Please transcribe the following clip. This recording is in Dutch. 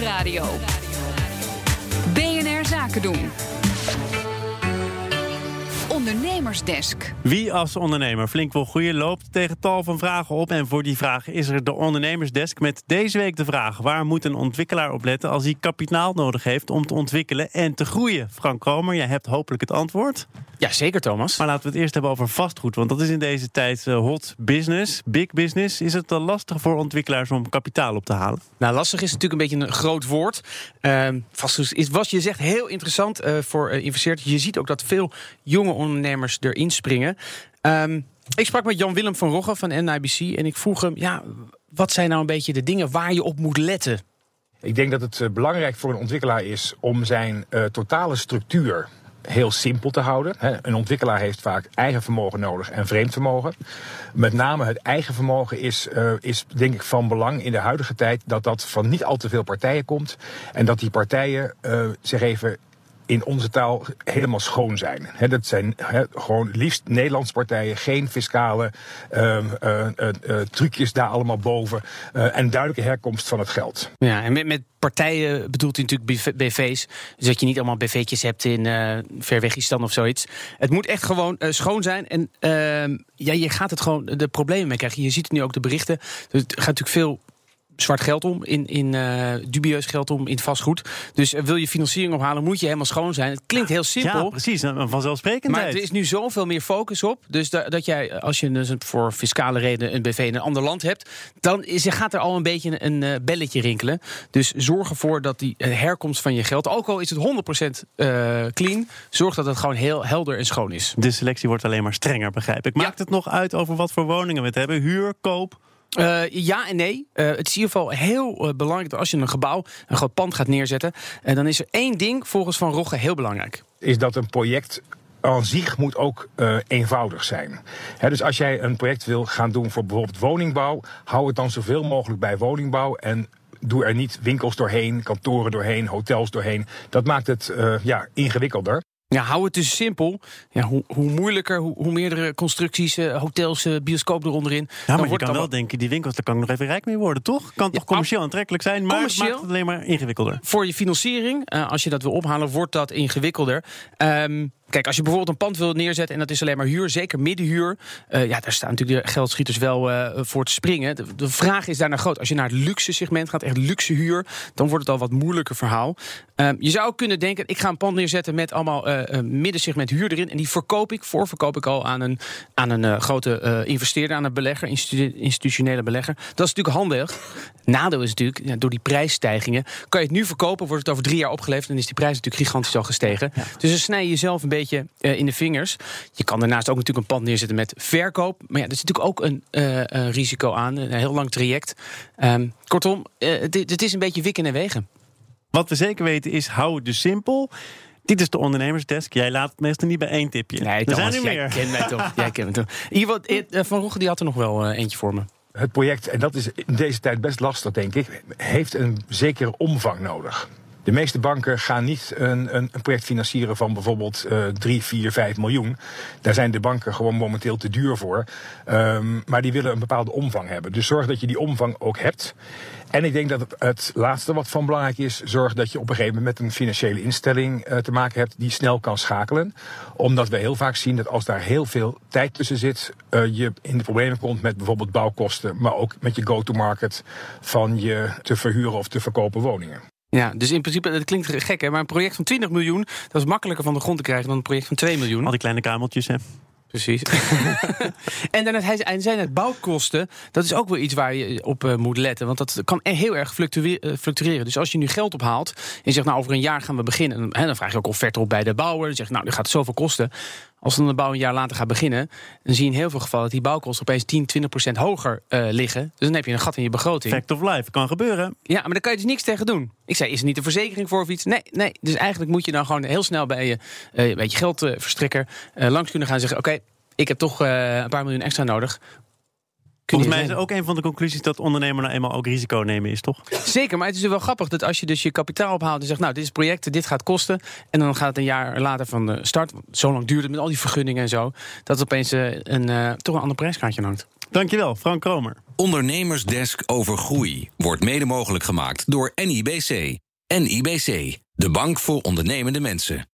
Nieuwsradio. BNR Zaken doen. Ondernemersdesk. Wie als ondernemer flink wil groeien loopt tegen tal van vragen op. En voor die vragen is er de Ondernemersdesk met deze week de vraag... waar moet een ontwikkelaar op letten als hij kapitaal nodig heeft... om te ontwikkelen en te groeien? Frank Kromer, jij hebt hopelijk het antwoord. Ja, zeker Thomas. Maar laten we het eerst hebben over vastgoed. Want dat is in deze tijd eh, hot business, big business. Is het lastig voor ontwikkelaars om kapitaal op te halen? Nou, lastig is natuurlijk een beetje een groot woord. Uh, vastgoed is, was je zegt heel interessant uh, voor uh, investeerders. Je ziet ook dat veel jonge ondernemers erin springen. Um, ik sprak met Jan-Willem van Rogge van NIBC en ik vroeg hem... Ja, wat zijn nou een beetje de dingen waar je op moet letten? Ik denk dat het belangrijk voor een ontwikkelaar is om zijn totale structuur heel simpel te houden. Een ontwikkelaar heeft vaak eigen vermogen nodig en vreemd vermogen. Met name het eigen vermogen is, uh, is denk ik van belang in de huidige tijd dat dat van niet al te veel partijen komt. En dat die partijen uh, zich even in onze taal helemaal schoon zijn. dat zijn gewoon liefst Nederlandse partijen, geen fiscale uh, uh, uh, trucjes daar allemaal boven. en duidelijke herkomst van het geld. Ja, en met, met partijen bedoelt u natuurlijk BV's. Dus dat je niet allemaal BV'tjes hebt in ver weg Istan of zoiets. Het moet echt gewoon schoon zijn. En ehm, ja, je gaat het gewoon de problemen mee krijgen. Je ziet het nu ook de berichten. Het gaat natuurlijk veel zwart geld om, in, in uh, dubieus geld om, in vastgoed. Dus uh, wil je financiering ophalen, moet je helemaal schoon zijn. Het klinkt heel simpel. Ja, precies, vanzelfsprekend. Maar er is nu zoveel meer focus op. Dus da dat jij, als je dus voor fiscale reden een BV in een ander land hebt, dan is, gaat er al een beetje een uh, belletje rinkelen. Dus zorg ervoor dat die herkomst van je geld, ook al is het 100% clean, zorg dat het gewoon heel helder en schoon is. De selectie wordt alleen maar strenger, begrijp ik. Maakt ja. het nog uit over wat voor woningen we het hebben? Huur, koop? Uh, ja en nee. Uh, het is in ieder geval heel uh, belangrijk dat als je een gebouw, een groot pand gaat neerzetten, dan is er één ding volgens Van Rogge heel belangrijk. Is dat een project aan zich moet ook uh, eenvoudig zijn. Dus als jij een project wil gaan doen voor bijvoorbeeld woningbouw, hou het dan zoveel mogelijk bij woningbouw en doe er niet winkels doorheen, kantoren doorheen, hotels doorheen. Dat maakt het ja, ingewikkelder. Ja, hou het dus simpel. Ja, hoe, hoe moeilijker, hoe, hoe meerdere constructies, uh, hotels, uh, bioscoop eronderin. Ja, maar je kan wel denken, die winkels, daar kan ik nog even rijk mee worden, toch? Kan ja, toch commercieel aantrekkelijk zijn, maar het maakt het alleen maar ingewikkelder. Voor je financiering, uh, als je dat wil ophalen, wordt dat ingewikkelder. Um, Kijk, als je bijvoorbeeld een pand wil neerzetten en dat is alleen maar huur, zeker middenhuur, uh, ja, daar staan natuurlijk de geldschieters wel uh, voor te springen. De, de, vraag is daarna groot. Als je naar het luxe segment gaat, echt luxe huur, dan wordt het al wat moeilijker verhaal. Uh, je zou kunnen denken, ik ga een pand neerzetten met allemaal middensegment huur erin en die verkoop ik, voorverkoop ik al aan een, aan een grote investeerder, aan een belegger, institu institutionele belegger. Dat is natuurlijk handig. Nadeel is natuurlijk, ja, door die prijsstijgingen, kan je het nu verkopen, wordt het over drie jaar opgeleverd en is die prijs natuurlijk gigantisch al gestegen. Ja. Dus dan snij je jezelf een beetje beetje uh, in de vingers. Je kan daarnaast ook natuurlijk een pand neerzetten met verkoop. Maar ja, er zit natuurlijk ook een, uh, een risico aan. Een heel lang traject. Um, kortom, uh, het, het is een beetje wikken en wegen. Wat we zeker weten is, hou het dus simpel. Dit is de ondernemersdesk. Jij laat het meestal niet bij één tipje. Nee, er zijn er meer. Jij kent mij toch. jij kent me toch. Ivo, Van Rogge die had er nog wel eentje voor me. Het project, en dat is in deze tijd best lastig, denk ik, heeft een zekere omvang nodig. De meeste banken gaan niet een, een, project financieren van bijvoorbeeld uh, 3, 4, 5 miljoen. Daar zijn de banken gewoon momenteel te duur voor. Um, maar die willen een bepaalde omvang hebben. Dus zorg dat je die omvang ook hebt. En ik denk dat het, laatste wat van belangrijk is, zorg dat je op een gegeven moment met een financiële instelling uh, te maken hebt die snel kan schakelen. Omdat we heel vaak zien dat als daar heel veel tijd tussen zit, uh, je in de problemen komt met bijvoorbeeld bouwkosten, maar ook met je go-to-market van je te verhuren of te verkopen woningen. Ja, dus in principe, dat klinkt gek hè, maar een project van 20 miljoen, dat is makkelijker van de grond te krijgen dan een project van 2 miljoen. Al die kleine kameltjes hè. Precies. en dan het, hij zijn het bouwkosten. Dat is ook wel iets waar je op uh, moet letten. Want dat kan heel erg fluctueren. Dus als je nu geld ophaalt en je zegt, nou over een jaar gaan we beginnen. Hè, dan vraag je ook offerte op bij de bouwer. Dan zeg je, nou, dit gaat zoveel kosten. Als dan de bouw een jaar later gaat beginnen, dan zie je in heel veel gevallen dat die bouwkosten opeens 10, 20 procent hoger uh, liggen. Dus dan heb je een gat in je begroting. Fact of life, kan gebeuren. Ja, maar daar kan je dus niks tegen doen. Ik zei, is er niet een verzekering voor of iets? Nee, nee. Dus eigenlijk moet je dan gewoon heel snel bij je, uh, bij je geldverstrekker uh, langs kunnen gaan en zeggen: Oké, okay, ik heb toch een paar miljoen extra nodig. Volgens mij is ook een van de conclusies dat ondernemer nou eenmaal ook risico nemen is, toch? Zeker, maar het is wel grappig dat als je dus je kapitaal ophaalt en zegt, nou, dit is project, dit gaat kosten. En dan gaat het een jaar later van de start, zo lang duurt het met al die vergunningen en zo, dat het opeens een, uh, toch een ander prijskaartje hangt. Dankjewel, Frank Kromer. Ondernemersdesk over groei wordt mede mogelijk gemaakt door NIBC. NIBC, de bank voor ondernemende mensen.